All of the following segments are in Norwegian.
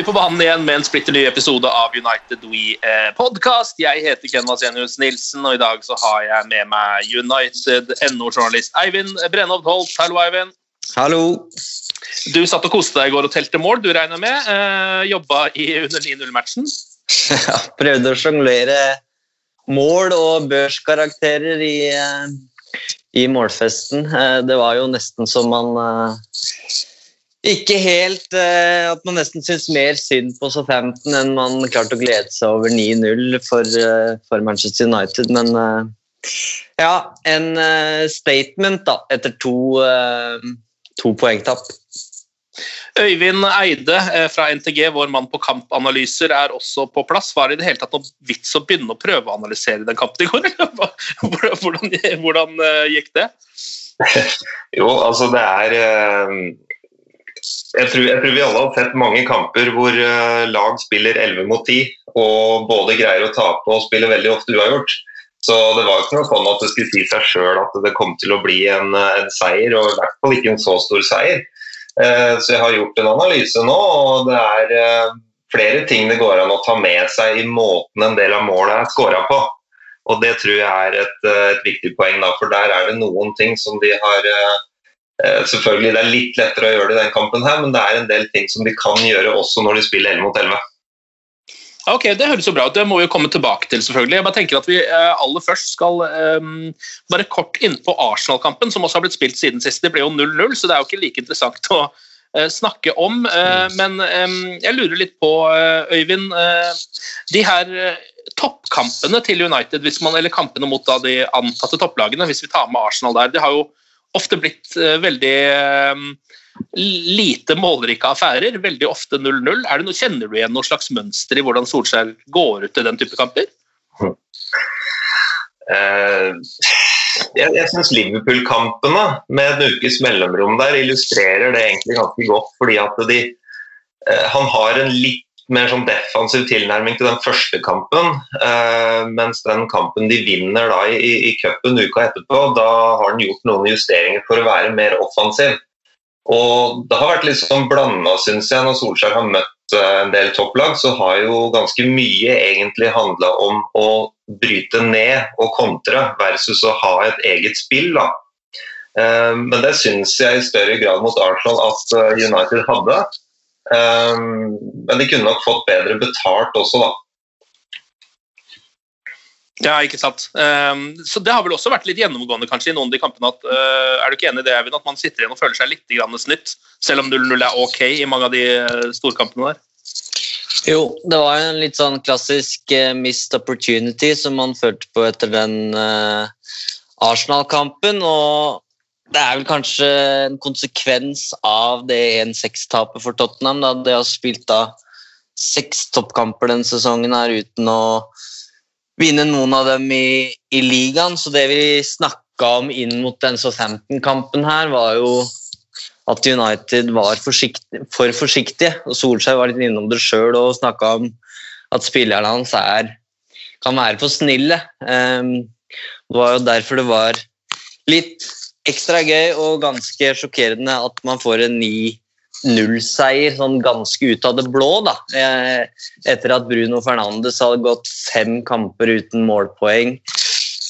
Vi på banen igjen med en splitter ny episode av United We eh, podcast. Jeg heter Ken Vasenius Nilsen, og i dag så har jeg med meg United NO-journalist Eivind Brenhovd Holt. Hallo, Eivind. Hallo. Du satt og koste deg i går og telte mål, du regner med. Eh, jobba i under 9-0-matchen. Ja, prøvde å sjonglere mål og børskarakterer i, eh, i målfesten. Eh, Det var jo nesten som man eh, Ikke helt eh, At man nesten syns mer synd på Southampton enn man klarte å glede seg over 9-0 for, eh, for Manchester United, men eh, ja, en eh, statement da, etter to, eh, to poengtap. Øyvind Eide eh, fra NTG, vår mann på kampanalyser, er også på plass. Var det i det hele tatt noe vits å begynne å prøve å analysere den kampen i går? Hvordan, hvordan, gikk det? Jo, altså det er eh, jeg tror, jeg tror vi alle har sett mange kamper hvor eh, lag spiller 11 mot 10 og både greier å tape og spiller veldig ofte uavgjort. Så det var ikke noe sånn at det skulle si seg sjøl at det kom til å bli en, eh, en seier, og i hvert fall ikke en så stor seier. Eh, Så jeg har gjort en analyse nå, og det er flere ting det går an å ta med seg i måten en del av målet er skåra på. Og det tror jeg er et, et viktig poeng, da, for der er det noen ting som de har Selvfølgelig det er litt lettere å gjøre det i den kampen, her, men det er en del ting som de kan gjøre også når de spiller 11 mot 11. Ok, Det høres jo bra ut. Det må vi jo komme tilbake til. selvfølgelig. Jeg bare tenker at Vi eh, aller først skal um, bare kort inn på Arsenal-kampen, som også har blitt spilt siden sist. Det ble jo 0-0, så det er jo ikke like interessant å uh, snakke om. Eh, men um, jeg lurer litt på, uh, Øyvind eh, De her eh, toppkampene til United, hvis man, eller kampene mot da, de antatte topplagene, hvis vi tar med Arsenal der, de har jo ofte blitt eh, veldig eh, lite målrike affærer. Veldig ofte 0-0. Er det noe, Kjenner du igjen noe slags mønster i hvordan Solskjær går ut til den type kamper? Eh, jeg jeg syns Liverpool-kampene med en ukes mellomrom der illustrerer det egentlig ganske godt. fordi at de, Han har en litt mer sånn defensiv tilnærming til den første kampen. eh, mens den kampen de vinner da i, i, cupen uka etterpå, da har han gjort noen justeringer for å være mer offensiv. Og Det har vært litt sånn blanda, syns jeg, når Solskjær har møtt eh, en del topplag. Så har jo ganske mye egentlig handla om å bryte ned og kontre versus å ha et eget spill. da. Eh, Men det syns jeg i større grad mot Arsenal at eh, United hadde. Eh, Men de kunne nok fått bedre betalt også, da. Ja, ikke sant. Um, så Det har vel også vært litt gjennomgående kanskje i noen av de kampene. at, uh, er du ikke enig i det, Eivind, at man sitter igjen og føler seg litt grann snytt, selv om 0-0 er ok i mange av de eh, storkampene der? Jo, det var en litt sånn klassisk uh, missed opportunity som man følte på etter den uh, Arsenal-kampen. Og det er vel kanskje en konsekvens av det 1-6-tapet for Tottenham. Da. De har spilt da seks toppkamper denne sesongen her uten å vinne noen av dem i, i ligaen. Så det vi snakka om inn mot den Southampton-kampen her, var jo at United var forsiktig, for forsiktige. og Solskjær var litt innom det sjøl og snakka om at spillerne hans er, kan være for snille. Um, det var jo derfor det var litt ekstra gøy og ganske sjokkerende at man får en 9-0-seier sånn ganske ut av det blå. da. Eh, etter at Bruno Fernandes hadde gått fem kamper uten målpoeng.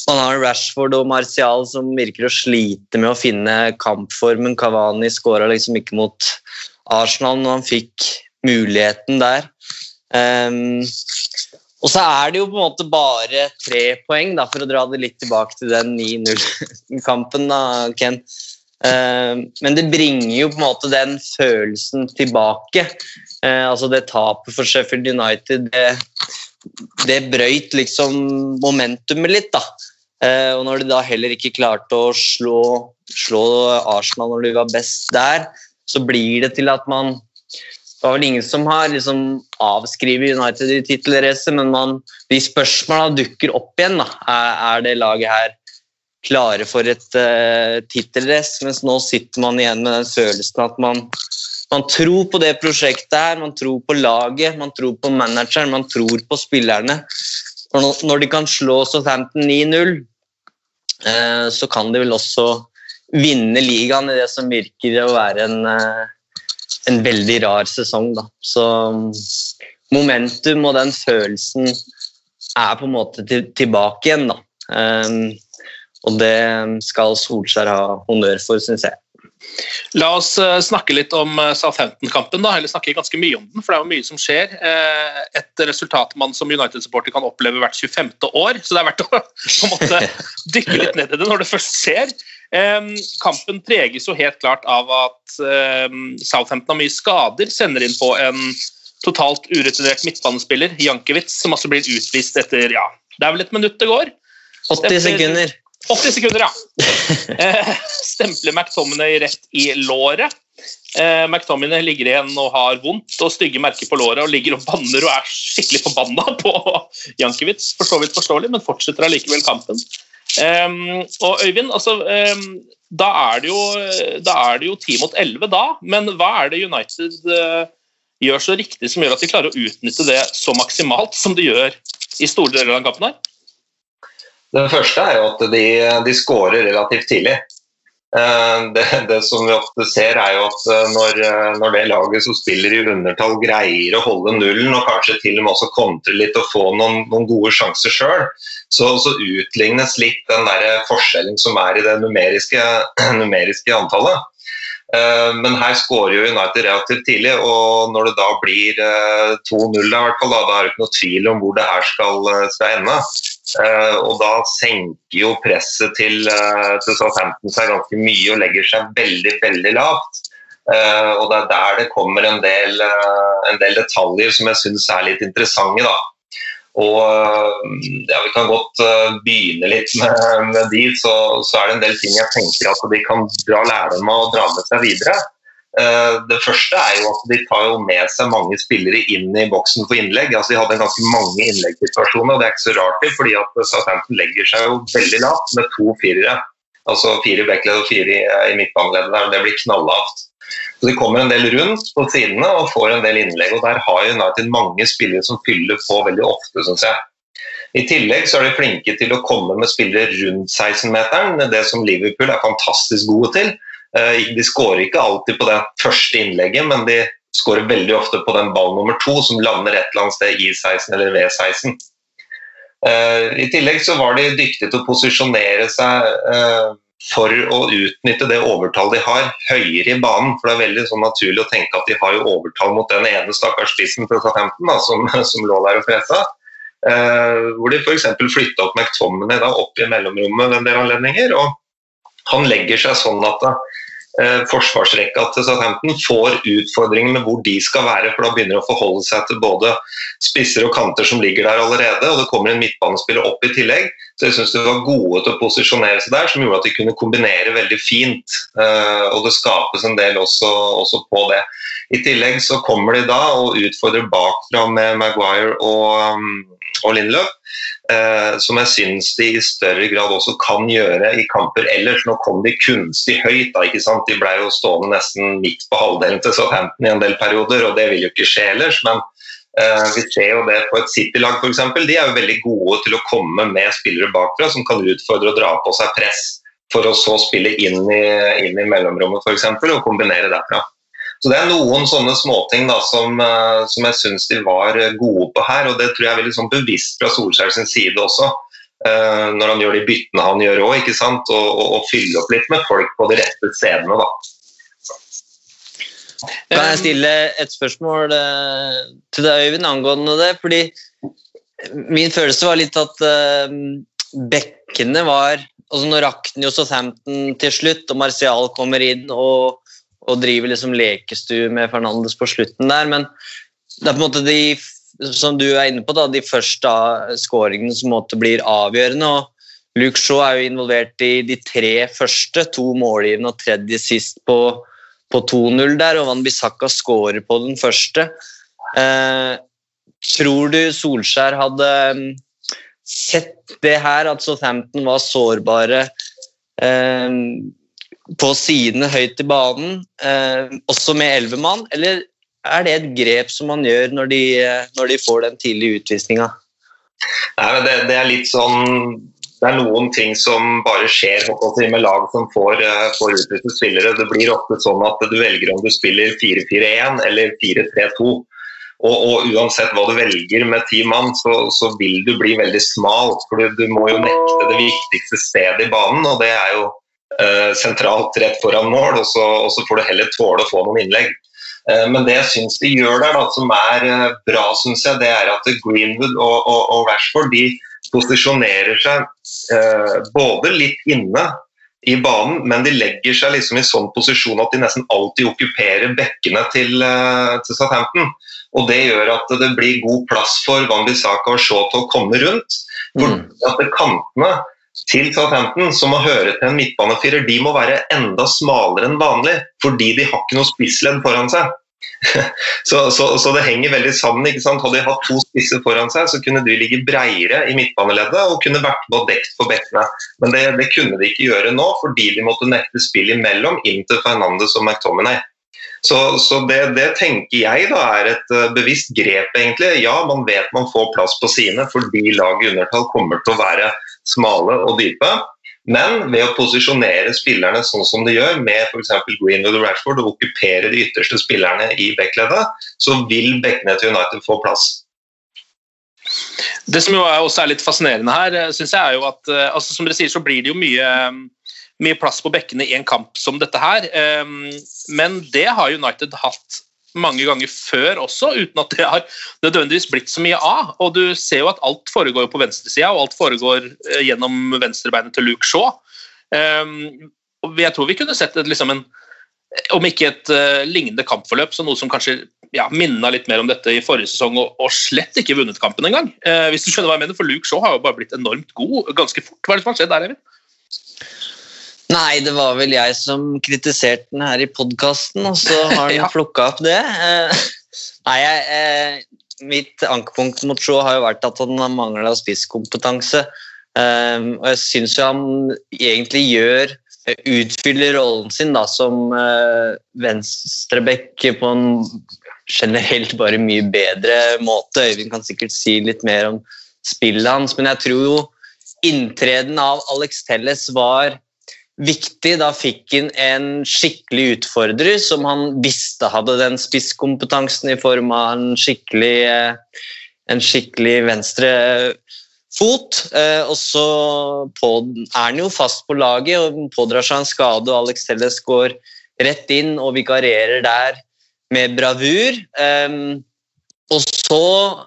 Man har Rashford og Martial som virker å slite med å finne kampformen. Kavani skåra liksom ikke mot Arsenal når han fikk muligheten der. Um, og så er det jo på en måte bare tre poeng, da, for å dra det litt tilbake til den 9-0-kampen, da, Ken. Uh, men det bringer jo på en måte den følelsen tilbake. Uh, altså det tapet for Sheffield United, det, det brøyt liksom momentumet litt, da. Uh, og når de da heller ikke klarte å slå, slå Arsenal når de var best der, så blir det til at man det var vel ingen som har liksom avskrevet United i tittelracet, men man, de spørsmåla dukker opp igjen. Da. Er, det laget her klare for et uh, tittelrace? Mens nå sitter man igjen med den følelsen at man, man tror på det prosjektet her, man tror på laget, man tror på manageren, man tror på spillerne. Og når de kan slå Southampton 9-0, uh, så kan de vel også vinne ligaen i det som virker å være en uh, en veldig rar sesong. Da. Så momentum og den følelsen er på en måte til, tilbake igjen. Da. Um, og det skal Solskjær ha honnør for, syns jeg. La oss uh, snakke litt om uh, Southampton-kampen, eller snakke ganske mye om den. For det er jo mye som skjer. Uh, et resultat man som United-supporter kan oppleve hvert 25. år. Så det er verdt å måte, dykke litt ned i det når det først skjer. Kampen preges jo helt klart av at Southampton har mye skader. Sender inn på en totalt urutinert midtbanespiller, Jankiewicz, som altså blir utvist etter ja, det er vel et minutt det går. 80 sekunder. 80 sekunder, ja. Eh, stempler McTominay rett i låret. Eh, McTominay ligger igjen og har vondt og stygge merker på låret og ligger og banner og er skikkelig forbanna på Jankiewicz. For så vidt forståelig, men fortsetter allikevel kampen. Um, og Øyvind, altså, um, da, er jo, da, er det jo, 10 mot elleve da, men hva er det United uh, gjør så riktig som gjør at de klarer å utnytte det så maksimalt som de gjør i store deler av kampen her? Det første er jo at de, de skårer relativt tidlig. Eh, det, det, som vi ofte ser, er jo at eh, når, eh, når, det laget som spiller i undertall greier å holde nullen, og kanskje til og med også kontre litt og få noen, noen gode sjanser sjøl, så, så, utlignes litt den der forskjellen som er i det numeriske, numeriske antallet. Men her skårer jo United relativt tidlig, og når det da blir 2-0, da, da er det ikke noe tvil om hvor det her skal, skal ende. Uh, og da senker jo presset til, uh, til Southampton seg ganske mye og legger seg veldig, veldig lavt. Uh, og det er der det kommer en del, en del detaljer som jeg syns er litt interessante. da. Og ja, Vi kan godt begynne litt med, med de, så, så, er det en del ting jeg tenker at de kan dra lærdom av og dra med seg videre. Eh, det første er jo at de tar jo med seg mange spillere inn i boksen for innlegg. Altså, de hadde ganske mange innleggssituasjoner, og det er ikke så rart det, fordi at Southampton legger seg jo veldig lavt med to firere. Altså fire i backledd og fire i, midtbaneleddet der, det blir knalllavt. Så De kommer en del rundt på sidene og får en del innlegg. og Der har United mange spillere som fyller på veldig ofte, syns jeg. I tillegg så er de flinke til å komme med spillere rundt 16-meteren, det som Liverpool er fantastisk gode til. Eh, de skårer ikke alltid på det første innlegget, men de skårer veldig ofte på den ball nummer to som lander et eller annet sted i 16 eller ved 16. Eh, I tillegg så var de dyktige til å posisjonere seg eh, for å utnytte det overtallet de har, høyere i banen. For det er veldig sånn naturlig å tenke at de har jo overtall mot den ene stakkars spissen fra Southampton som, som lå der og fresa. Uh, hvor de f.eks. flytta opp McTominay da, opp i mellomrommet ved en del anledninger. og Han legger seg sånn at eh, forsvarsrekka til Southampton får utfordringer med hvor de skal være. for Da begynner de å forholde seg til både spisser og kanter som ligger der allerede. og Det kommer en midtbanespiller opp i tillegg. Så jeg syns de var gode til å posisjonere seg der, som gjorde at de kunne kombinere veldig fint. Eh, og det skapes en del også, også, på det. I tillegg så kommer de da og utfordrer bakfra med Maguire og, um, og Lindløp. Eh, som jeg syns de i større grad også kan gjøre i kamper ellers. Nå kom de kunstig høyt, da, ikke sant? de ble jo stående nesten midt på halvdelen til Southampton i en del perioder, og det vil jo ikke skje ellers. men eh, vi ser jo det på et City-lag f.eks. De er jo veldig gode til å komme med spillere bakfra som kan utfordre og dra på seg press, for å så spille inn i, inn i mellomrommet f.eks. og kombinere derfra. Så Det er noen sånne småting da, som, eh, som jeg syns de var gode på her. og Det tror jeg er veldig sånn bevisst fra Solskjær sin side også. Uh, når han gjør de byttene han gjør òg, og, og, og fyller opp litt med folk på de rette stedene. da. Kan jeg stille et spørsmål uh, til deg, Øyvind, angående det? Fordi min følelse var litt at bekkene var altså Nå rakk den jo Southampton til slutt, og Martial kommer inn og og driver liksom lekestue med Fernandes på slutten der. Men det er på en måte de som du er inne på, da, de første skåringene som måtte blir avgjørende. og Luke Shaw er jo involvert i de tre første, to målgivende og tredje sist på, på 2-0 der, og Van Bissaka skårer på den første. Eh, tror du Solskjær hadde mm, sett det her, at Southampton var sårbare eh, på sidene høyt i banen, eh, også med elleve mann, eller er det et grep som man gjør når de, når de får den tidlige utvisninga? Det, det, er litt sånn det er noen ting som bare skjer med lag som får, eh, får utviste spillere. Det blir ofte sånn at du velger om du spiller 4-4-1 eller 4-3-2. Og, og, uansett hva du velger med ti mann, så, så, vil du bli veldig smal. For du, du må jo nekte det viktigste stedet i banen, og det er jo Eh, sentralt rett foran mål, og så, og så, får du heller tåle å få noen innlegg. Eh, men det jeg syns de gjør der, da, som er eh, bra, synes jeg, det er at Greenwood og, og, og Rashford de posisjonerer seg eh, både litt inne i banen, men de legger seg liksom i sånn posisjon at de nesten alltid okkuperer bekkene til, til Southampton. Og Det gjør at det blir god plass for Van Bissaka og Shaw til å komme rundt. For mm. at Kantene til Southampton, som må høre til en midtbanefirer, de må være enda smalere enn vanlig, fordi de har ikke noe spissledd foran seg. så, så, så, det henger veldig sammen. ikke sant? Hadde de hatt to spisser foran seg, så kunne de ligge breiere i midtbaneleddet og kunne vært på dekt for bekkene. Men det, det, kunne de ikke gjøre nå, fordi de måtte nekte spill imellom inn til Fernandes og McTominay. Så, så det, det, tenker jeg da er et uh, bevisst grep, egentlig. Ja, man vet man får plass på sine fordi lag i undertall kommer til å være smale og dype. Men ved å posisjonere spillerne sånn som de gjør, med f.eks. Greenwood og Rashford, og okkupere de ytterste spillerne i backleddet, så vil bekkene til United få plass. Det som jo også er litt fascinerende her, syns synes jeg er jo at eh, altså som dere sier, så blir det jo mye, mye plass på bekkene i en kamp som dette her. Eh, men det har United hatt mange ganger før også, uten at det har nødvendigvis blitt så mye av. Og du ser jo at alt foregår på venstresida, og alt foregår eh, gjennom venstrebeinet til Luke Shaw. Um, og jeg tror vi kunne sett et, liksom en om ikke et uh, lignende kampforløp, så noe som kanskje ja, minna litt mer om dette i forrige sesong, og, og slett ikke vunnet kampen engang. Uh, hvis du skjønner hva jeg mener, for Luke Shaw har jo bare blitt enormt god ganske fort. Hva er det som har skjedd der, Evin? Nei, det var vel jeg som kritiserte den her i podkasten, og så har den ja. plukka opp det. Eh, nei, jeg, eh, mitt ankepunkt mot Shaw har jo vært at han har mangla spisskompetanse. Eh, og jeg syns jo han egentlig gjør utfyller rollen sin da, som venstreback på en generelt bare mye bedre måte. Øyvind kan sikkert si litt mer om spillet hans, men jeg tror jo inntreden av Alex Telles var viktig. Da fikk han en skikkelig utfordrer som han visste hadde den spisskompetansen i form av en skikkelig, eh, en skikkelig venstre fot. Eh, og så er han jo fast på laget og pådrar seg en skade, og Alex Telles går rett inn og vikarierer der med bravur. Eh, og så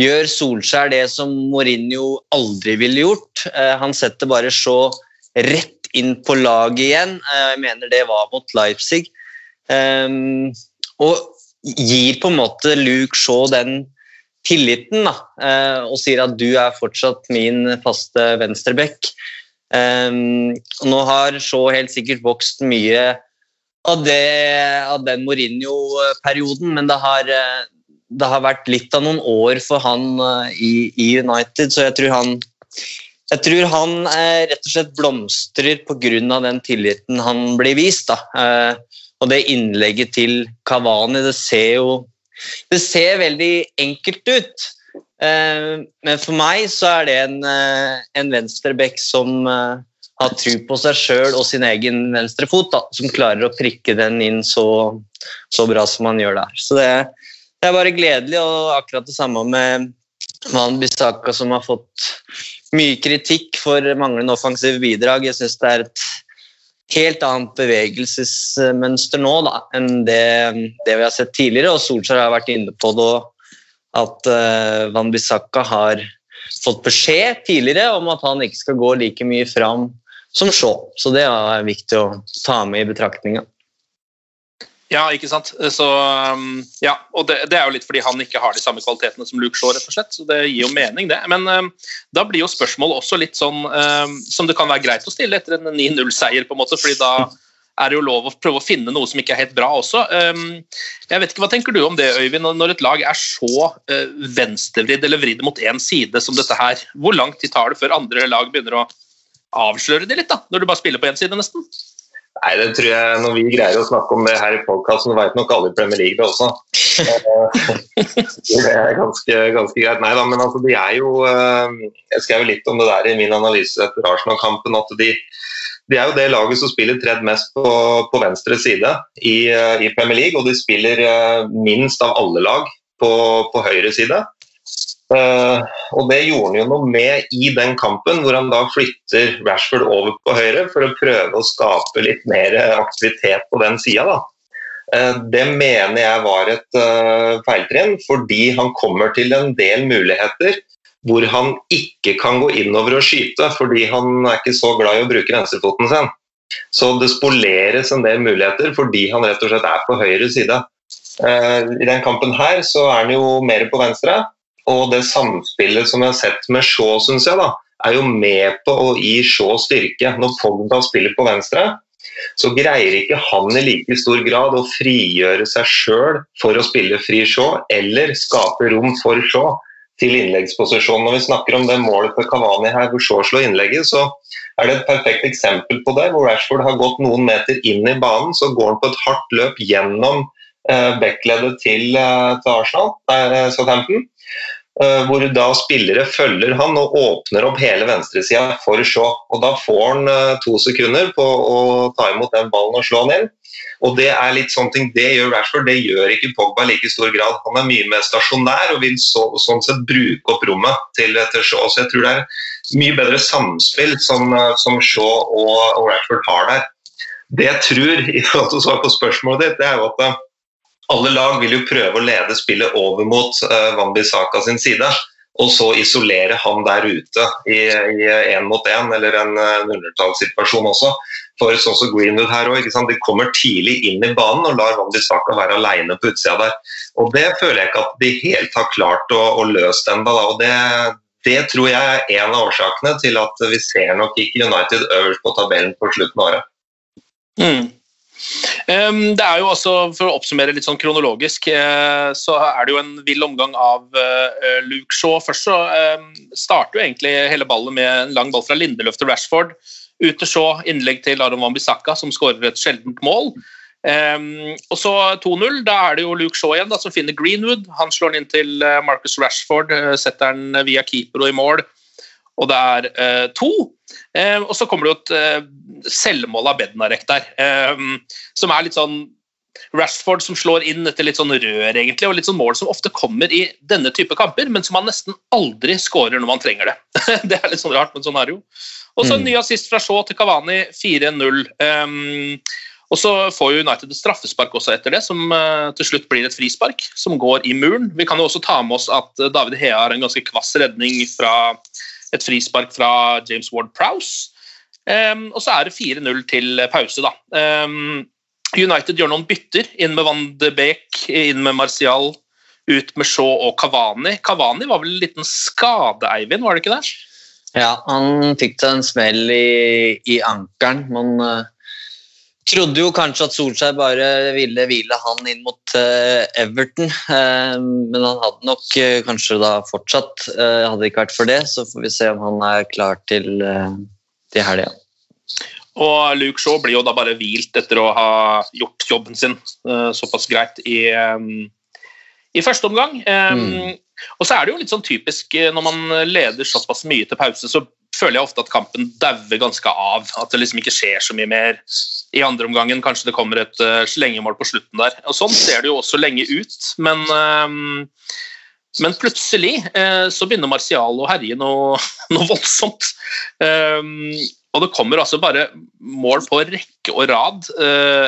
gjør Solskjær det som Mourinho aldri ville gjort. Han setter bare så rett inn på laget igjen. Eh, jeg mener det var mot Leipzig. Um, og gir på en måte Luke Shaw den tilliten da, uh, og sier at du er fortsatt min faste venstreback. Um, nå har Shaw helt sikkert vokst mye av, det, av den Mourinho-perioden, men det har, det har vært litt av noen år for han eh, i, i United, så jeg tror han jeg tror han eh, rett og slett blomstrer pga. den tilliten han blir vist. Eh, og det innlegget til Kavani, det ser jo det ser veldig enkelt ut. Eh, men for meg så er det en, eh, en venstreback som eh, har tro på seg sjøl og sin egen venstre fot, da, som klarer å prikke den inn så, så bra som han gjør der. Så det, det, er bare gledelig, og akkurat det samme med Van Bissaka, som har fått mye kritikk for manglende offensive bidrag. Jeg syns det er et helt annet bevegelsesmønster nå da, enn det, det, vi har sett tidligere. Og Solskjær har vært inne på det, at uh, Van Bissaka har fått beskjed tidligere om at han ikke skal gå like mye fram som Shaw. Så det er viktig å ta med i betraktninga. Ja, ikke sant. Så, um, ja, og det, det, er jo litt fordi han ikke har de samme kvalitetene som Luke Shaw, rett og slett. Så det gir jo mening, det. Men um, da blir jo spørsmålet også litt sånn um, som det kan være greit å stille etter en 9-0-seier, på en måte, fordi da er det jo lov å prøve å finne noe som ikke er helt bra også. Um, jeg vet ikke, Hva tenker du om det, Øyvind, når et lag er så uh, venstrevridd eller vridd mot én side som dette her? Hvor lang tid tar det før andre lag begynner å avsløre det litt, da, når du bare spiller på én side, nesten? Nei, det tror jeg Når vi greier å snakke om det her i podkasten, vet nok alle i Premier League det også. det er ganske, ganske greit. Nei da, men altså, de er jo eh, Jeg skrev litt om det der i min analyse etter Arsenal-kampen. at de, de, er jo det laget som spiller tredd mest på, på venstre side i, eh, i, Premier League, og de spiller eh, minst av alle lag på, på høyre side. Uh, og Det gjorde han jo noe med i den kampen, hvor han da flytter Rashford over på høyre for å prøve å skape litt mer aktivitet på den sida. Uh, det mener jeg var et uh, feiltrinn, fordi han kommer til en del muligheter hvor han ikke kan gå innover og skyte, fordi han er ikke så glad i å bruke venstrefoten sin. Så det spoleres en del muligheter fordi han rett og slett er på høyre side. I den kampen her så er han jo mer på venstre. Og det samspillet som jeg har sett med Shaw, syns jeg, da, er jo med på å gi Shaw styrke. Når Fogda spiller på venstre, så greier ikke han i like stor grad å frigjøre seg sjøl for å spille fri Shaw, eller skape rom for Shaw til innleggsposisjon. Når vi snakker om det målet for Kavani her, hvor Shaw slår innlegget, så er det et perfekt eksempel på det. Hvor Rashford har gått noen meter inn i banen, så går han på et hardt løp gjennom eh, backleddet til, eh, til Arsenal, eh, Southampton. Eh, hvor da spillere følger han og åpner opp hele venstresida for Shaw. Og Da får han eh, to sekunder på å ta imot den ballen og slå den inn. Og Det er litt sånne ting, det gjør Rashford, det gjør ikke Pogba i like stor grad. Han er mye mer stasjonær og vil så, sånn sett bruke opp rommet til, til, Shaw. Så jeg tror det er mye bedre samspill som, eh, som Shaw og, og, Rashford har der. Det jeg tror, i forhold til å svare på spørsmålet ditt, det er jo at alle lag vil jo prøve å lede spillet over mot uh, Van Bissaka sin side. Og så isolere han der ute i én mot én, eller en uh, undertallssituasjon også. For sånn som Greenwood her òg, de kommer tidlig inn i banen og lar Van Bissaka være alene på utsida der. Og det føler jeg ikke at de helt har klart å, å løse ennå. Det, det tror jeg er en av årsakene til at vi ser nok ikke United øverst på tabellen på slutten av året. Mm. Ehm, det er jo også, For å oppsummere litt sånn kronologisk, eh, så er det jo en vill omgang av eh, Luke Shaw. Først så ehm, starter jo egentlig hele ballet med en lang ball fra Lindeløf til Rashford. Ut til Shaw, innlegg til Aron Wambisaka, som skårer et sjeldent mål. Um, og så 2-0. Da er det jo Luke Shaw igjen da, som finner Greenwood. Han slår den inn til Marcus Rashford, setter den via keeper og i mål. Og det er uh, to. Uh, og så kommer det jo et uh, selvmål av Bednarek der, som er litt sånn Rashford som slår inn etter litt sånn rør, egentlig, og litt sånn mål som ofte kommer i denne type kamper, men som han nesten aldri skårer når man trenger det. det er litt sånn rart, men sånn er det jo. Og så en mm. ny assist fra Shaw til Kavani, 4-0. Um, og så får jo United et straffespark også etter det, som uh, til slutt blir et frispark, som går i muren. Vi kan jo også ta med oss at David Hea har en ganske kvass redning fra et frispark fra James Ward Prowse. Um, og så er det 4-0 til pause, da. Um, United gjør noen bytter. Inn med Van de Beek, inn med Martial, ut med Shaw og Kavani. Kavani var vel en liten skade, Eivind, var det ikke det? Ja, han fikk seg en smell i, i ankelen. Man uh, Trodde jo kanskje at Solskjær bare ville hvile han inn mot eh, Everton, eh, men han hadde nok eh, kanskje da fortsatt. hadde det ikke vært for det, så får vi se om han er klar til, til helga. Og Luke Shaw blir jo da bare hvilt etter å ha gjort jobben sin såpass greit i, i første omgang. Mm. Og så er det jo litt sånn typisk når man leder såpass mye til pause, så føler jeg ofte at kampen dauer ganske av. At det liksom ikke skjer så mye mer i andre omgangen. Kanskje det kommer et uh, slengemål på slutten der. Og Sånn ser det jo også lenge ut, men uh, men plutselig eh, så begynner Martial å herje noe, noe voldsomt. Um, og det kommer altså bare mål på rekke og rad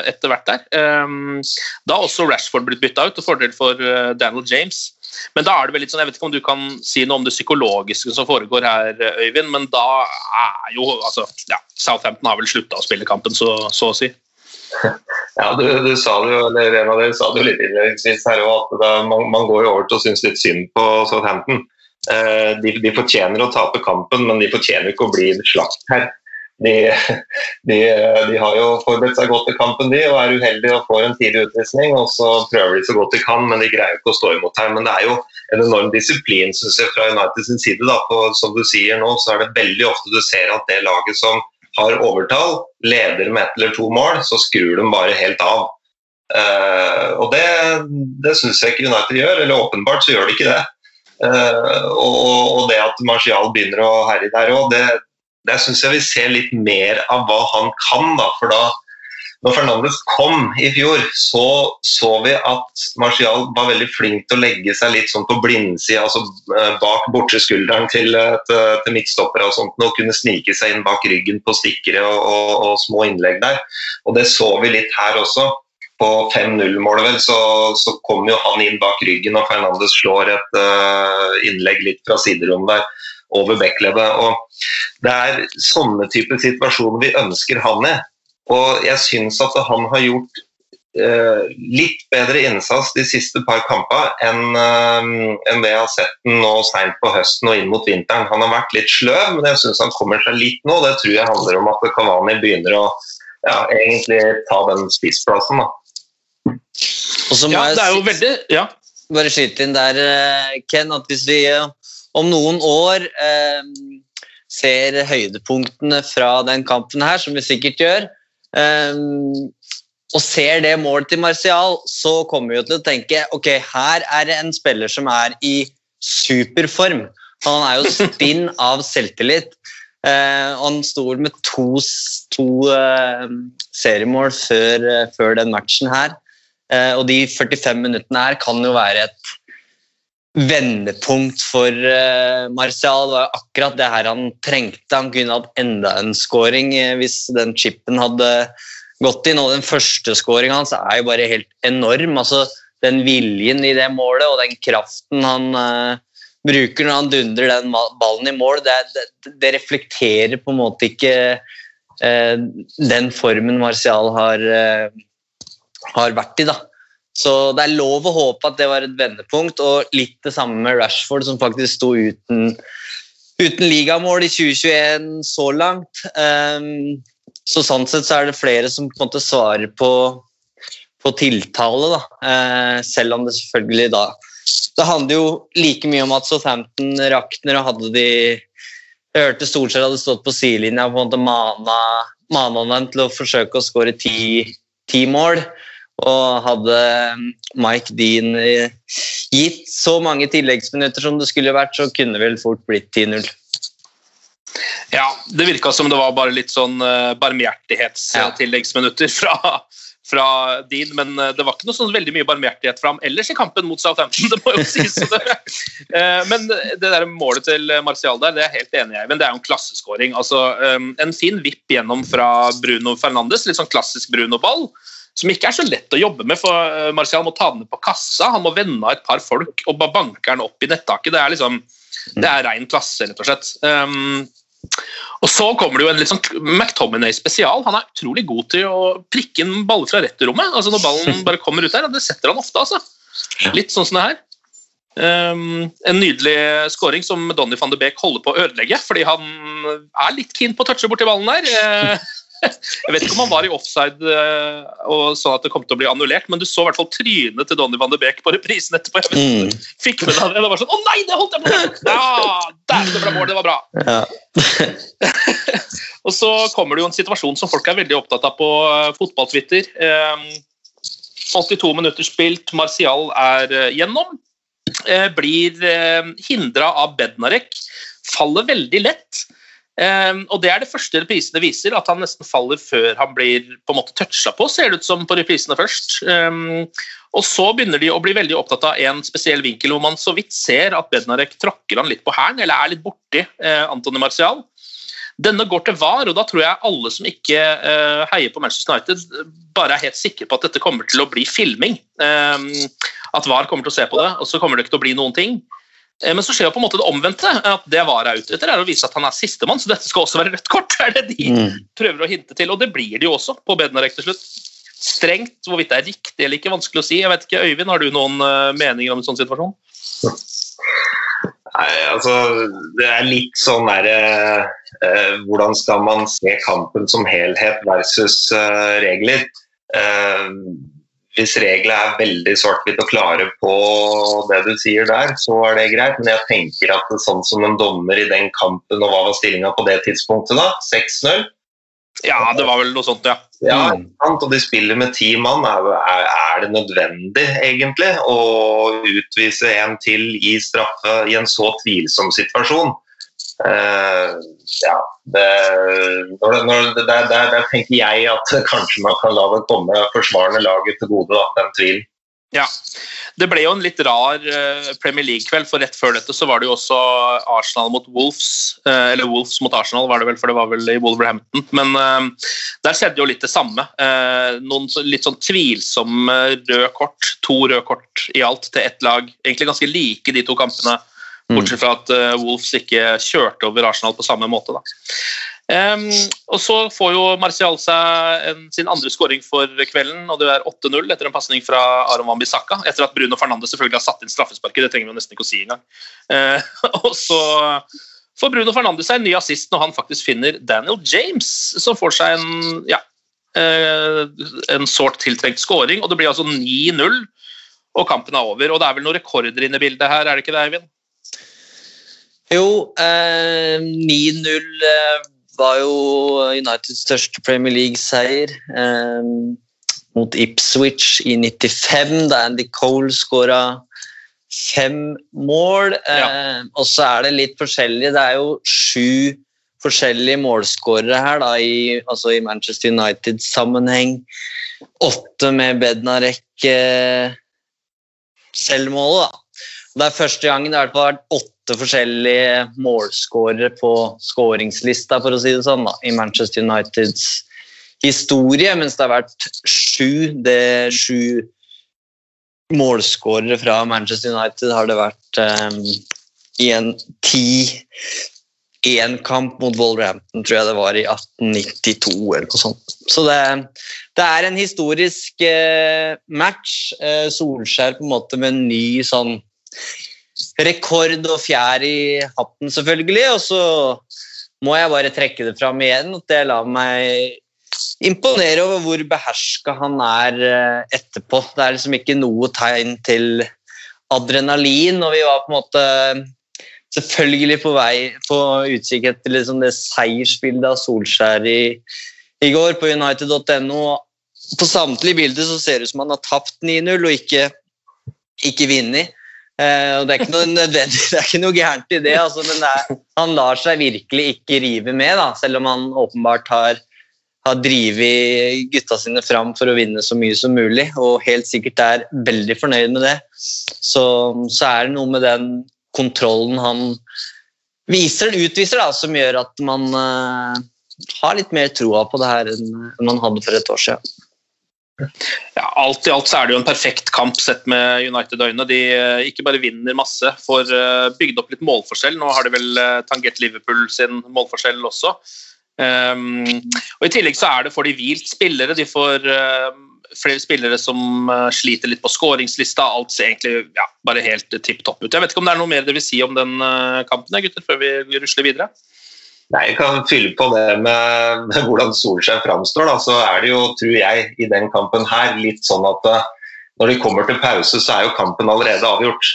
etter hvert der. Um, da har også Rashford blitt bytta ut til fordel for Daniel James. Men da er det vel litt sånn, Jeg vet ikke om du kan si noe om det psykologiske som foregår her, Øyvind, men da er jo altså, ja, Southampton har vel slutta å spille kampen, så, så å si. Ja, du, du sa det jo, eller en av dere sa det jo litt innledningsvis her òg, at da, man, man går jo over til å synes litt synd på Southampton. Eh, de, de fortjener å tape kampen, men de fortjener ikke å bli slakt her. De, de, de har jo forberedt seg godt til kampen de, og er uheldige og får en tidlig utvisning. og Så prøver de så godt de kan, men de greier ikke å stå imot her. Men det er jo en enorm disiplin synes jeg, fra United sin side. Da. For, som du sier nå, så er det veldig ofte du ser at det laget som har overtall, leder med ett eller to mål, så skrur de bare helt av. Uh, og det, det syns jeg ikke United gjør, eller åpenbart så gjør de ikke det. Uh, og, og det at Martial begynner å herje der òg, det, det syns jeg vi ser litt mer av hva han kan. da, for da når Fernandes kom i fjor, så så vi at Martial var veldig flink til å legge seg litt sånn på blindsida, altså eh, bak bortre skulderen til, eh, til, til midtstoppere og sånt, og kunne snike seg inn bak ryggen på stikkere og, og, og små innlegg der. Og det så vi litt her også. På 5-0-målet vel, så, så kom jo han inn bak ryggen, og Fernandes slår et uh, innlegg litt fra siderommet der over backleddet. Og det er sånne typer situasjoner vi ønsker han i. Og jeg syns at han har gjort eh, litt bedre innsats de siste par kampene enn eh, enn det jeg har sett den nå seint på høsten og inn mot vinteren. Han har vært litt sløv, men jeg syns han kommer seg litt nå. Det tror jeg handler om at Kavani begynner å ja, egentlig ta den spissplassen. da. Og så må Ja, det er jo veldig ja. bare skyte inn der, eh, Ken, at hvis vi eh, om noen år eh, ser høydepunktene fra den kampen her, som vi sikkert gjør, eh, og ser det målet til Martial, så kommer vi til å tenke ok, her er det en spiller som er i superform. Han er jo spinn av selvtillit. Eh, han sto med to, to eh, seriemål før, eh, før den matchen her. Eh, og de 45 minuttene her kan jo være et vendepunkt for uh, Martial. Var akkurat det her han trengte. Han kunne hatt enda en scoring eh, hvis den chipen hadde gått inn. Og den første scoringa hans er jo bare helt enorm. altså Den viljen i det målet og den kraften han uh, bruker når han dundrer den ballen i mål, det, det, det reflekterer på en måte ikke uh, den formen Martial har, uh, har vært i. da. Så det er lov å håpe at det var et vendepunkt, og litt det samme med Rashford, som faktisk sto uten, uten ligamål i 2021 så langt. Um, så sånn sett så er det flere som på en måte svarer på, på tiltale, da. Uh, selv om det selvfølgelig da Det handler jo like mye om at Southampton rakner, og hadde de Jeg hørte Solskjær hadde stått på sidelinja og på en måte mana, mana dem til å forsøke å skåre ti, ti mål. Og hadde Mike Dean eh, gitt så mange tilleggsminutter som det skulle vært, så kunne det vel fort blitt 10-0. Ja, det virka som det var bare litt sånn uh, barmhjertighetstilleggsminutter fra, fra Dean, men eh, det var ikke noe sånn veldig mye barmhjertighet fra ham ellers i kampen mot Southampton. det må jo sies. Eh, men det der målet til Martial der, det er jeg helt enig i, men det er jo en klasseskåring. Altså, eh, en fin vipp gjennom fra Bruno Fernandes, litt sånn klassisk Bruno-ball. Som ikke er så lett å jobbe med, for eh, Martial må ta den på kassa. Han må vende av et par folk og bare banke den opp i nettaket. Det er liksom, det er ren klasse, rett og slett. Um, og så kommer det jo en litt sånn McTominay spesial. Han er utrolig god til å prikke inn baller fra retterrommet. Altså når ballen bare kommer ut der, det setter han ofte. altså. Litt sånn som det her. Um, en nydelig scoring som Donny van de Beek holder på å ødelegge, fordi han er litt keen på å touche borti ballen der. Eh, Jeg vet ikke om han var i offside eh, og sånn at det kom til å bli annullert, men du så i hvert fall trynet til Donny van de Beek på reprisen etterpå. Jeg vet ikke fikk med deg det. Det var sånn Å nei, det holdt jeg på med! Ja, der, det ble mål, det var bra. Ja. Og så kommer det jo en situasjon som folk er veldig opptatt av på eh, fotball-Twitter. Eh, 82 minutter spilt, Martial er eh, gjennom. Blir hindra av Bednarek. Faller veldig lett. Eh, og det er det første reprisene viser, at han nesten faller før han blir på en måte toucha på, ser det ut som på reprisene først. Eh, og så begynner de å bli veldig opptatt av en spesiell vinkel hvor man så vidt ser at Bednarek tråkker han litt på hælen, eller er litt borti eh, Antony Martial. Denne går til VAR, og da tror jeg alle som ikke uh, heier på Manchester United, bare er helt sikre på at dette kommer til å bli filming. Um, at VAR kommer til å se på det, og så kommer det ikke til å bli noen ting. Eh, men så skjer jo på en måte det omvendte. at Det VAR er ute etter, er å vise at han er sistemann, så dette skal også være rødt kort. er det de Mm. prøver å hinte til, og det blir det jo også på Bednarek til slutt. Strengt, hvorvidt det er riktig eller ikke, vanskelig å si. Jeg vet ikke, Øyvind, har du noen eh, meninger om en sånn situasjon? Nei, altså, det er litt sånn derre eh, Hvordan skal man se kampen som helhet versus eh, regler? Eh, hvis reglene er veldig svart-hvitt og klare på det du sier der, så er det greit. Men jeg tenker at det, sånn som en dommer i den kampen, og hva var stillinga på det tidspunktet da? 6-0? Ja, det var vel noe sånt, ja. Ja, sant? og de spiller med ti mann. Er, er, er det nødvendig, egentlig, å utvise en til i straffe i en så tvilsom situasjon? Eh, ja, det, når når der, der, der tenker jeg at kanskje man kan la det komme forsvarende laget til gode, da, den tvilen. Ja. Det ble jo en litt rar eh, Premier League-kveld, for rett før dette så var det jo også Arsenal mot Wolves. eh, Eller Wolves mot Arsenal, var det vel, for det var vel i Wolverhampton. Men der skjedde jo litt det samme. Noen litt sånn tvilsomme røde kort. To røde kort i alt til ett lag. Egentlig ganske like de to kampene, bortsett fra at eh, Wolves ikke kjørte over Arsenal på samme måte. da. Um, og så får jo Martial seg en, sin andre skåring for kvelden, og det er 8-0 etter en pasning fra Aron Van Bissaka, Etter at Bruno Fernandes selvfølgelig har satt inn straffesparket, det trenger vi jo nesten ikke å si engang. Uh, og så får Bruno Fernandes seg en ny assist når han faktisk finner Daniel James, som får seg en ja, uh, en sårt tiltrengt skåring, og det blir altså 9-0. Og kampen er over. Og det er vel noen rekorder inne i bildet her, er det ikke det, Eivind? Jo, eh, 9-0 eh, var jo Uniteds største Premier League-seier eh, mot Ipswich i 95, da Andy Cole skåra fem mål. Eh, Og så er det litt forskjellig. Det er jo sju forskjellige målskårere her da, i, altså i Manchester United-sammenheng. Åtte med Bednarek eh, selvmålet, da. Det er første gangen det har vært åtte forskjellige målskårere på skåringslista, for å si det sånn, da, i Manchester Uniteds historie, mens det har vært sju. Det sju målskårere fra Manchester United har det vært um, i en ti én kamp mot Wolverhampton, tror jeg det var i 1892 eller noe sånt. Så det, det er en historisk eh, match. Eh, Solskjær på en måte med en ny sånn rekord og fjær i hatten, selvfølgelig. Og så må jeg bare trekke det fram igjen, at jeg lar meg imponere over hvor beherska han er eh, etterpå. Det er liksom ikke noe tegn til adrenalin, og vi var på en måte selvfølgelig på vei på utkikk etter liksom det seiersbildet av Solskjær i, i går på United.no. På samtlige bilder så ser det ut som han har tapt 9-0 og ikke, ikke vunnet. Eh, og det er ikke noe nødvendig, det er ikke noe gærent i det, altså, men det er, han lar seg virkelig ikke rive med, da, selv om han åpenbart har, har drevet gutta sine fram for å vinne så mye som mulig, og helt sikkert er veldig fornøyd med det. Så, så er det noe med den kontrollen han viser, utviser, da, som gjør at man uh, har litt mer troa på det her enn man hadde for et år siden. Ja, alt i alt så er det jo en perfekt kamp sett med United-øyne. De eh, ikke bare vinner masse, får eh, bygd opp litt målforskjell. Nå har de vel eh, tangert Liverpool sin målforskjell også. Um, og I tillegg så er det for de hvilt spillere. De får flere spillere som sliter litt på skåringslista. Alt ser egentlig ja, bare helt tipp topp ut. Jeg vet ikke om det er noe mer dere vil si om den kampen, gutter, før vi rusler videre? Nei, Jeg kan fylle på det med, med hvordan Solskjær framstår. Da. Så er det jo, tror jeg, i den kampen her litt sånn at uh, når de kommer til pause, så er jo kampen allerede avgjort.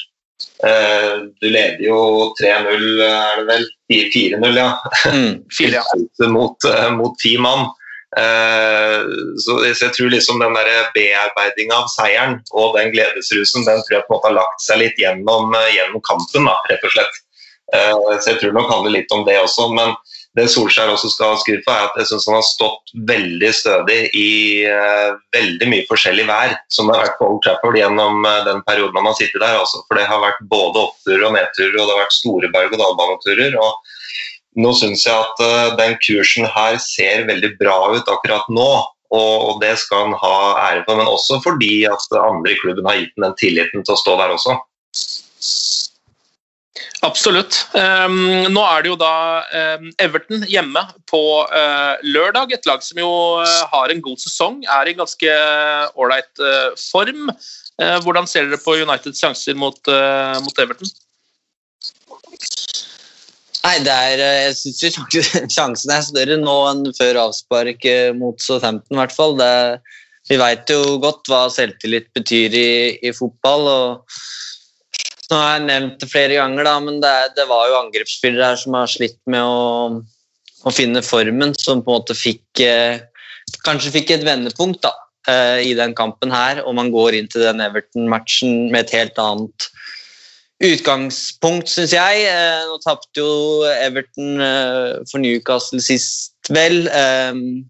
Uh, du leder jo 3-0, er det vel? 4-0, ja. Mm, Fire, ja. mot, mot ti mann. Eh, så jeg tror liksom den bearbeidinga av seieren og den gledesrusen den tror jeg på en måte har lagt seg litt gjennom, eh, gjennom kampen, da, rett og slett. Eh, så jeg tror nok handler litt om det også. Men det Solskjær også skal ha skryt for, er at jeg syns han har stått veldig stødig i veldig mye forskjellig vær som har vært på Old Trafford gjennom den perioden han har sittet der. Også. For det har vært både oppturer og nedturer, og det har vært store berg-og-dal-baneturer. og nå syns jeg at den kursen her ser veldig bra ut akkurat nå. Og det skal han ha ære for, men også fordi at andre i klubben har gitt ham den tilliten til å stå der også. Absolutt. Um, nå er det jo da um, Everton hjemme på uh, lørdag. Et lag som jo uh, har en god sesong, er i ganske ålreit uh, form. hvordan ser dere på Uniteds sjanser mot, mot Everton? Nei, det er, jeg syns sjansen er større nå enn før avspark mot Southampton, i hvert fall. Det, vi veit jo godt hva selvtillit betyr i, i, fotball. og Nå har jeg nevnt det flere ganger, da, men det, det var jo angrepsspillere her som har slitt med å, å, finne formen, som på en måte fikk Kanskje fikk et vendepunkt da, i den kampen her, og man går inn til den Everton-matchen med et helt annet utgangspunkt, syns jeg. Eh, nå tapte jo Everton eh, for Newcastle sist, vel. Ehm,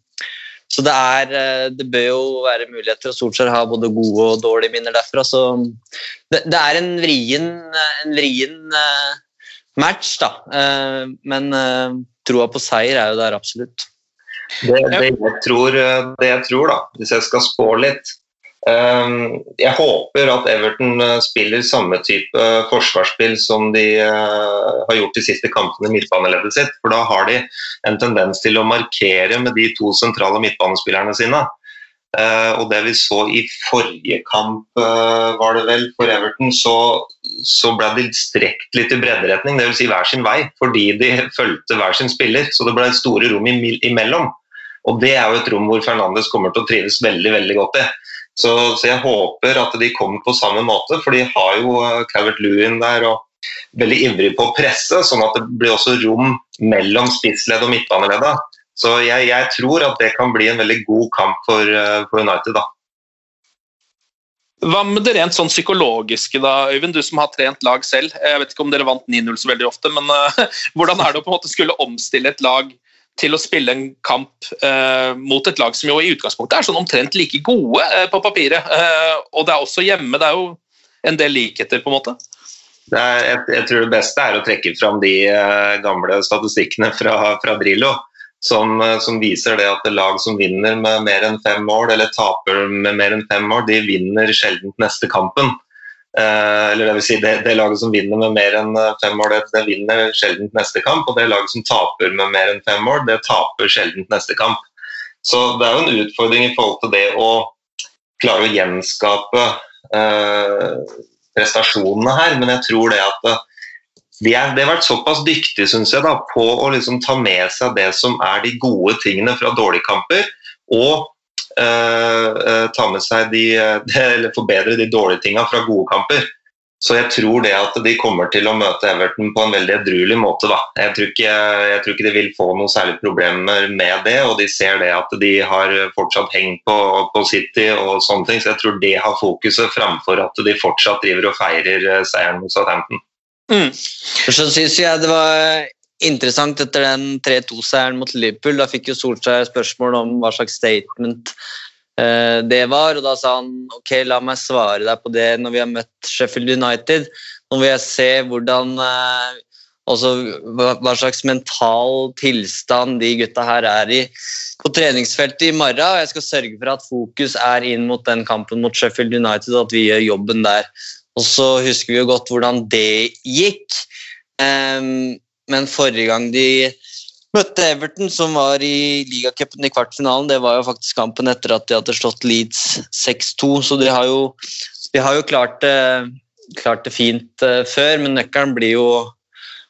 så det er eh, Det bør jo være muligheter, og Solskjær har både gode og dårlige minner derfra. Så det, det er en vrien, en vrien match, da. Men troa på seier er jo der absolutt. Det, det, jeg tror, det jeg tror, da, hvis jeg skal spå litt, jeg håper at Everton eh, spiller samme type forsvarsspill som de eh, har gjort de siste kampene i midtbaneleddet sitt. For da har de en tendens til å markere med de to sentrale midtbanespillerne sine. Eh, og det vi så i forrige kamp, var det vel, for Everton, så, så ble de strekt litt i bredderetning, dvs. Si hver sin vei, fordi de fulgte hver sin spiller. Så det ble store rom imellom. Og det er jo et rom hvor Fernandes kommer til å trives veldig, veldig godt i. Så, så, jeg håper at de kommer på samme måte, for de har jo Cavert Lewin der og veldig ivrig på å presse, sånn at det blir også rom mellom spissledd og midtbaneledda. Så jeg, jeg, tror at det kan bli en veldig god kamp for, eh, for United, da. Hva med det rent sånn psykologiske, da, Øyvind? Du som har trent lag selv. Jeg vet ikke om dere vant 9-0 så veldig ofte, men uh, hvordan er det å på en måte skulle omstille et lag til å spille en kamp eh, mot et lag som jo i utgangspunktet er sånn omtrent like gode eh, på papiret. Eh, og det er også hjemme. Det er jo en del likheter, på en måte. Er, jeg, jeg, tror det beste er å trekke fram de eh, gamle statistikkene fra, fra Drillo. Som, eh, som, viser det at lag som vinner med mer enn fem mål, eller taper med mer enn fem mål, de vinner sjelden neste kampen. Eh, eller det, vil si det, det, laget som vinner med mer enn eh, fem mål, det, det, vinner sjelden neste kamp. Og det laget som taper med mer enn fem mål, det taper sjelden neste kamp. Så det er jo en utfordring i forhold til det å klare å gjenskape eh, prestasjonene her. Men jeg tror det at eh, de, er, de har vært såpass dyktige synes jeg, da, på å liksom ta med seg det som er de gode tingene fra dårlige kamper. og Eh, eh, ta med seg de, eller forbedre de dårlige tingene fra gode kamper. Så jeg tror det at de kommer til å møte Everton på en veldig edruelig måte. Da. Jeg, tror ikke, jeg tror ikke de vil få noen særlige problemer med det, og de ser det at de har fortsatt hengt på, på, City og sånne ting. Så jeg tror det har fokuset framfor at de fortsatt driver og feirer eh, seieren mot Southampton. Mm. Så syns jeg det var interessant etter den 3-2-seieren mot Liverpool. Da fikk jo Solskjær spørsmål om hva slags statement eh, det var, og da sa han ok, la meg svare deg på det når vi har møtt Sheffield United. Nå vil jeg se hvordan eh, også hva slags mental tilstand de gutta her er i på treningsfeltet i morgen. og Jeg skal sørge for at fokus er inn mot den kampen mot Sheffield United, og at vi gjør jobben der. Og så husker vi jo godt hvordan det gikk. Um, men forrige gang de møtte Everton, som var i ligacupen i kvartfinalen, det var jo faktisk kampen etter at de hadde slått Leeds 6-2, så de har jo, de har jo klart, det, klart, det, fint uh, før, men nøkkelen blir jo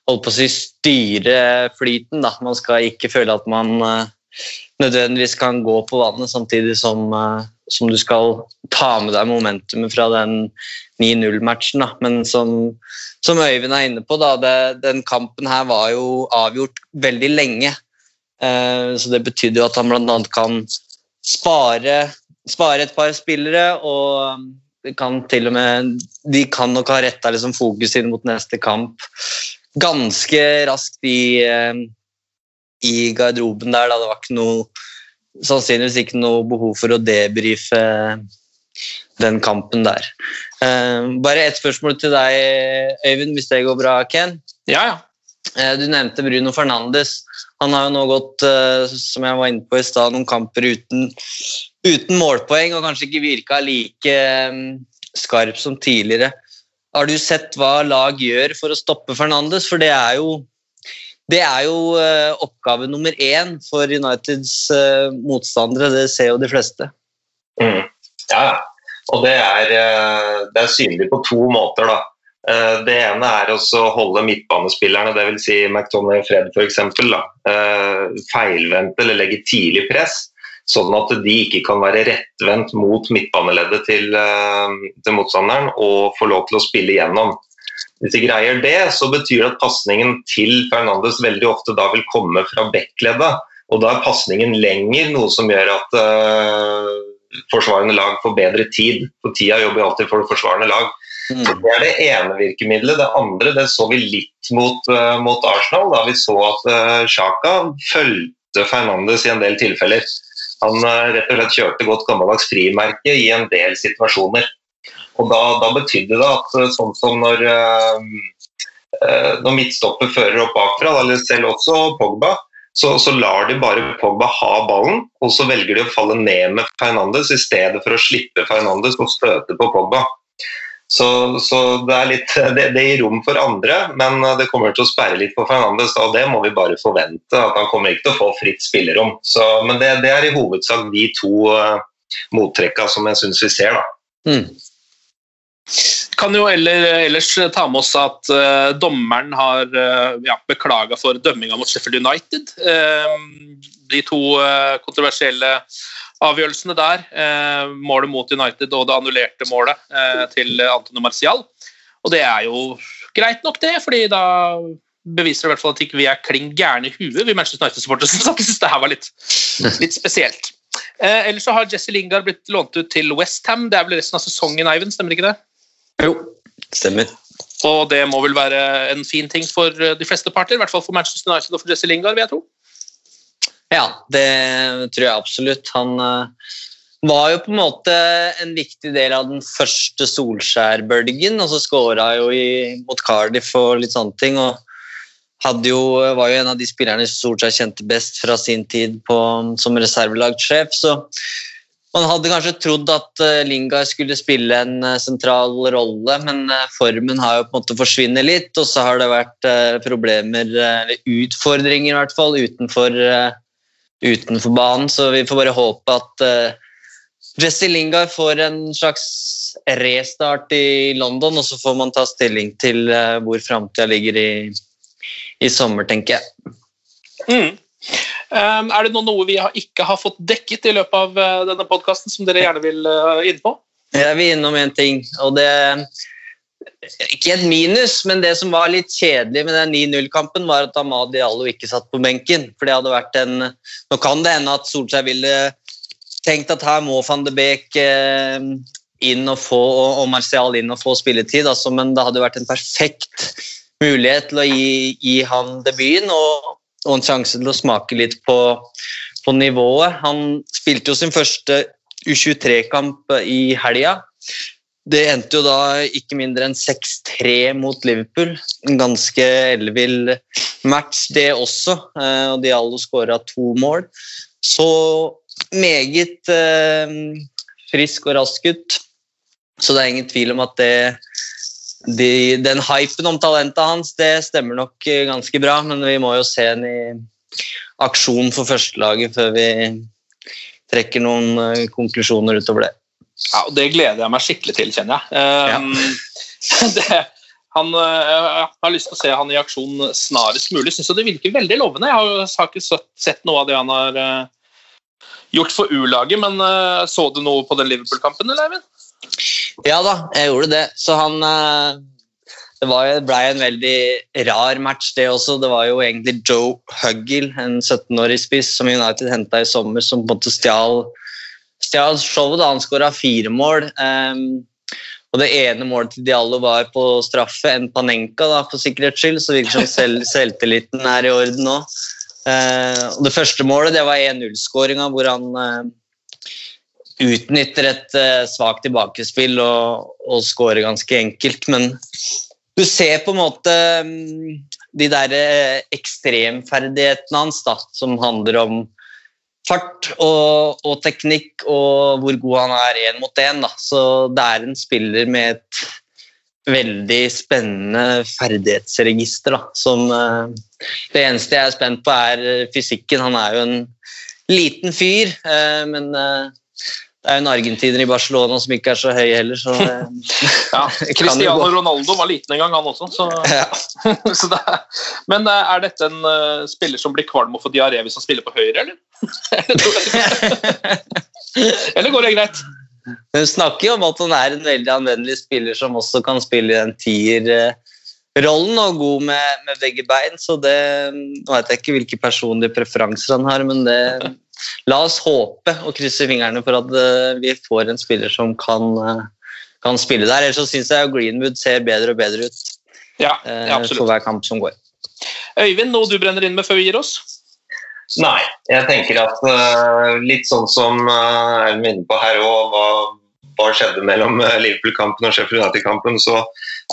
holdt på å si styre flyten. Da. Man skal ikke føle at man eh, nødvendigvis kan gå på vannet, samtidig som, eh, som du skal ta med deg momentumet fra den 9-0-matchen. Men som, som Øyvind er inne på, da, det, den kampen her var jo avgjort veldig lenge. Eh, så det betydde jo at han bl.a. kan spare, spare et par spillere, og kan til og med De kan nok ha retta liksom fokus inn mot neste kamp ganske raskt i, eh, i garderoben der. Da. Det var ikke noe sannsynligvis ikke noe behov for å debrife den kampen der. Uh, bare ett spørsmål til deg, Øyvind, hvis det går bra, Ken. Ja, ja. Eh, du nevnte Bruno Fernandes. Han har jo nå gått eh, som jeg var inne på i sted, noen kamper uten, uten, målpoeng og kanskje ikke virka like skarp som tidligere. Har du sett hva lag gjør for å stoppe Fernandes? For det er jo, det er jo oppgave nummer én for Uniteds motstandere. Det ser jo de fleste. Mm. Ja, og det er, det er synlig på to måter. da. Eh, det ene er å holde midtbanespillerne, dvs. Si McTonney og Fred f.eks., eh, feilvendte eller legge tidlig press, sånn at de ikke kan være rettvendt mot midtbaneleddet til, eh, til motstanderen og få lov til å spille igjennom. Hvis de greier det, så betyr det at pasningen til Fernandes veldig ofte da vil komme fra backleddet. Og da er pasningen lenger, noe som gjør at uh, forsvarende lag får bedre tid. For tida jobber alltid for det forsvarende lag. Mm. Det er det ene virkemidlet. Det andre det så vi litt mot, uh, mot Arsenal. Da vi så at uh, Sjaka fulgte Fernandes i en del tilfeller. Han rett og slett kjørte godt gammeldags frimerke i en del situasjoner. Og Da, da betydde det at sånn som når, når midtstopper fører opp bakfra, eller selv også Pogba, så, så, lar de bare Pogba ha ballen, og så velger de å falle ned med Fernandes i stedet for å slippe Fernandes og støte på Pogba. Så, så det, litt, det, det, gir rom for andre, men det kommer til å sperre litt på Fernandes. Og det må vi bare forvente. at Han kommer ikke til å få fritt spillerom. Så, men det, det, er i hovedsak de to uh, mottrekka som jeg syns vi ser. da. Mm. Kan jo ellers ta med oss at uh, dommeren har uh, ja, beklaga for dømminga mot Sheffield United. Uh, de to kontroversielle avgjørelsene der. Målet mot United og det annullerte målet til Antonio Marcial. Og det er jo greit nok, det, fordi da beviser det i hvert fall at ikke vi er klin gærne i huet, vi Manchester United-supportere som syns det her var litt, litt spesielt. Eh, ellers så har Jesse Lingard blitt lånt ut til Westham. Det er vel resten av sesongen, Eivind, stemmer ikke det? Jo, stemmer. Og det må vel være en fin ting for de fleste parter, i hvert fall for Manchester United og for Jesse Lingard, vil jeg tro. Ja, det tror jeg absolutt. Han uh, var jo på en måte en viktig del av den første Solskjær-bølgen, og så skåra jo i, mot Cardiff og litt sånne ting. og jo, var jo en av de spillerne Solskjær kjente best fra sin tid på, som reservelagssjef. Så man hadde kanskje trodd at uh, Lingard skulle spille en uh, sentral rolle, men uh, formen har jo på en måte forsvunnet litt. Og så har det vært problemer, eller utfordringer i hvert fall, utenfor utenfor banen. Så vi får bare håpe at Jesse Lingard får en slags restart i London, og så får man ta stilling til hvor framtida ligger i, i, sommer, tenker jeg. Mm. Um, er det noe vi ikke har fått dekket i løpet av uh, denne podkasten som dere gjerne vil uh, inn på? Jeg vil innom en ting, og det ikke et minus, men det som var litt kjedelig med den 9-0-kampen, var at Amadi Diallo ikke satt på benken. For det hadde vært en Nå kan det hende at Solskjær ville tenkt at her må van de Beek eh, inn og få, og Martial inn og få spilletid, altså, men det hadde vært en perfekt mulighet til å gi, gi han debuten og, og, en sjanse til å smake litt på, på nivået. Han spilte jo sin første U23-kamp i helga. Det endte jo da ikke mindre enn 6-3 mot Liverpool. En ganske ellevill match, det også. Og og Diallo skåra to mål. Så meget eh, frisk og rask ut. Så det er ingen tvil om at det, de, den hypen om talentet hans det stemmer nok ganske bra, men vi må jo se en i aksjon for førstelaget før vi trekker noen eh, konklusjoner utover det. Ja, og Det gleder jeg meg skikkelig til, kjenner jeg. Um, ja. det, Han, eh, jeg har lyst til å se han i aksjon snarest mulig. Syns det virker veldig lovende. Jeg har, ikke sett- noe av det han har eh, gjort for U-laget, men eh, så du noe på den Liverpool-kampen, eller Eivind? Ja da, jeg gjorde det. Så han eh, Det blei en veldig rar match, det også. Det var jo egentlig Joe Huggill, en 17-årig spiss som United henta i sommer, som på en måte stjal, stjal showet. da Han skåra fire mål. Um, og det ene målet til Diallo var på straffe, en Panenka da, for sikkerhets skyld. Så virker som selv, selvtilliten er i orden nå. Uh, og det første målet det var 1-0-skåringa, hvor han eh, utnytter et uh, svakt tilbakespill og, og scorer ganske enkelt. Men du ser på en måte mm, de der eh, ekstremferdighetene hans, da, som handler om fart og, og teknikk og hvor god han er én mot én. Så det er en spiller med et veldig spennende ferdighetsregister. da, som eh, Det eneste jeg er spent på, er eh, fysikken. Han er jo en liten fyr, eh, men eh, det er jo en argentiner i Barcelona som ikke er så høy heller, så eh, Ja, Cristiano. Ronaldo var liten en gang, han også. Så, Ja. så det er, men eh, er dette en uh, spiller som blir kvalm og får diaré hvis han spiller på høyre, eller? eller, går det greit? Hun snakker jo om at han er en veldig anvendelig spiller som også kan spille i den tierrollen og god med, med begge bein. Så det Nå vet jeg ikke hvilke personlige preferanser han har, men det La oss håpe og krysse fingrene for at uh, vi får en spiller som kan, uh, kan spille der. Ellers så syns jeg Greenwood ser bedre og bedre ut Ja, ja for hver kamp som går. Øyvind, noe du brenner inn med før vi gir oss? Nei, jeg tenker at litt sånn som uh, er inne på her òg, hva, skjedde mellom eh, Liverpool-kampen og Sheffield United-kampen, så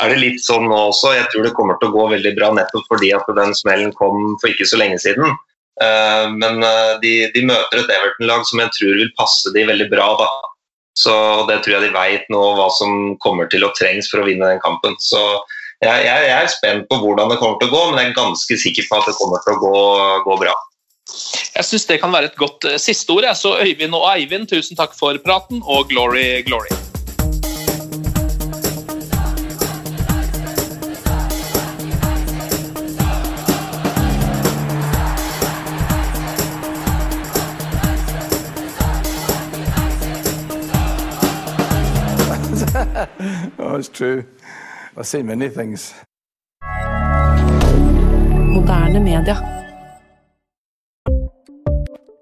er det litt sånn nå også. Jeg tror det kommer til å gå veldig bra nettopp fordi at den smellen kom for ikke så lenge siden. Eh, men eh, de, de møter et Everton-lag som jeg tror vil passe de veldig bra. da. Så det tror jeg de veit nå hva som kommer til å trengs for å vinne den kampen. Så jeg, jeg, jeg er spent på hvordan det kommer til å gå, men jeg er ganske sikker på at det kommer til å gå, gå bra. Jeg syns det kan være et godt eh, siste ord. jeg. Så Øyvind og Eivind, tusen takk for praten, og glory, glory. Oh, it's true. I've seen many things. Moderne media.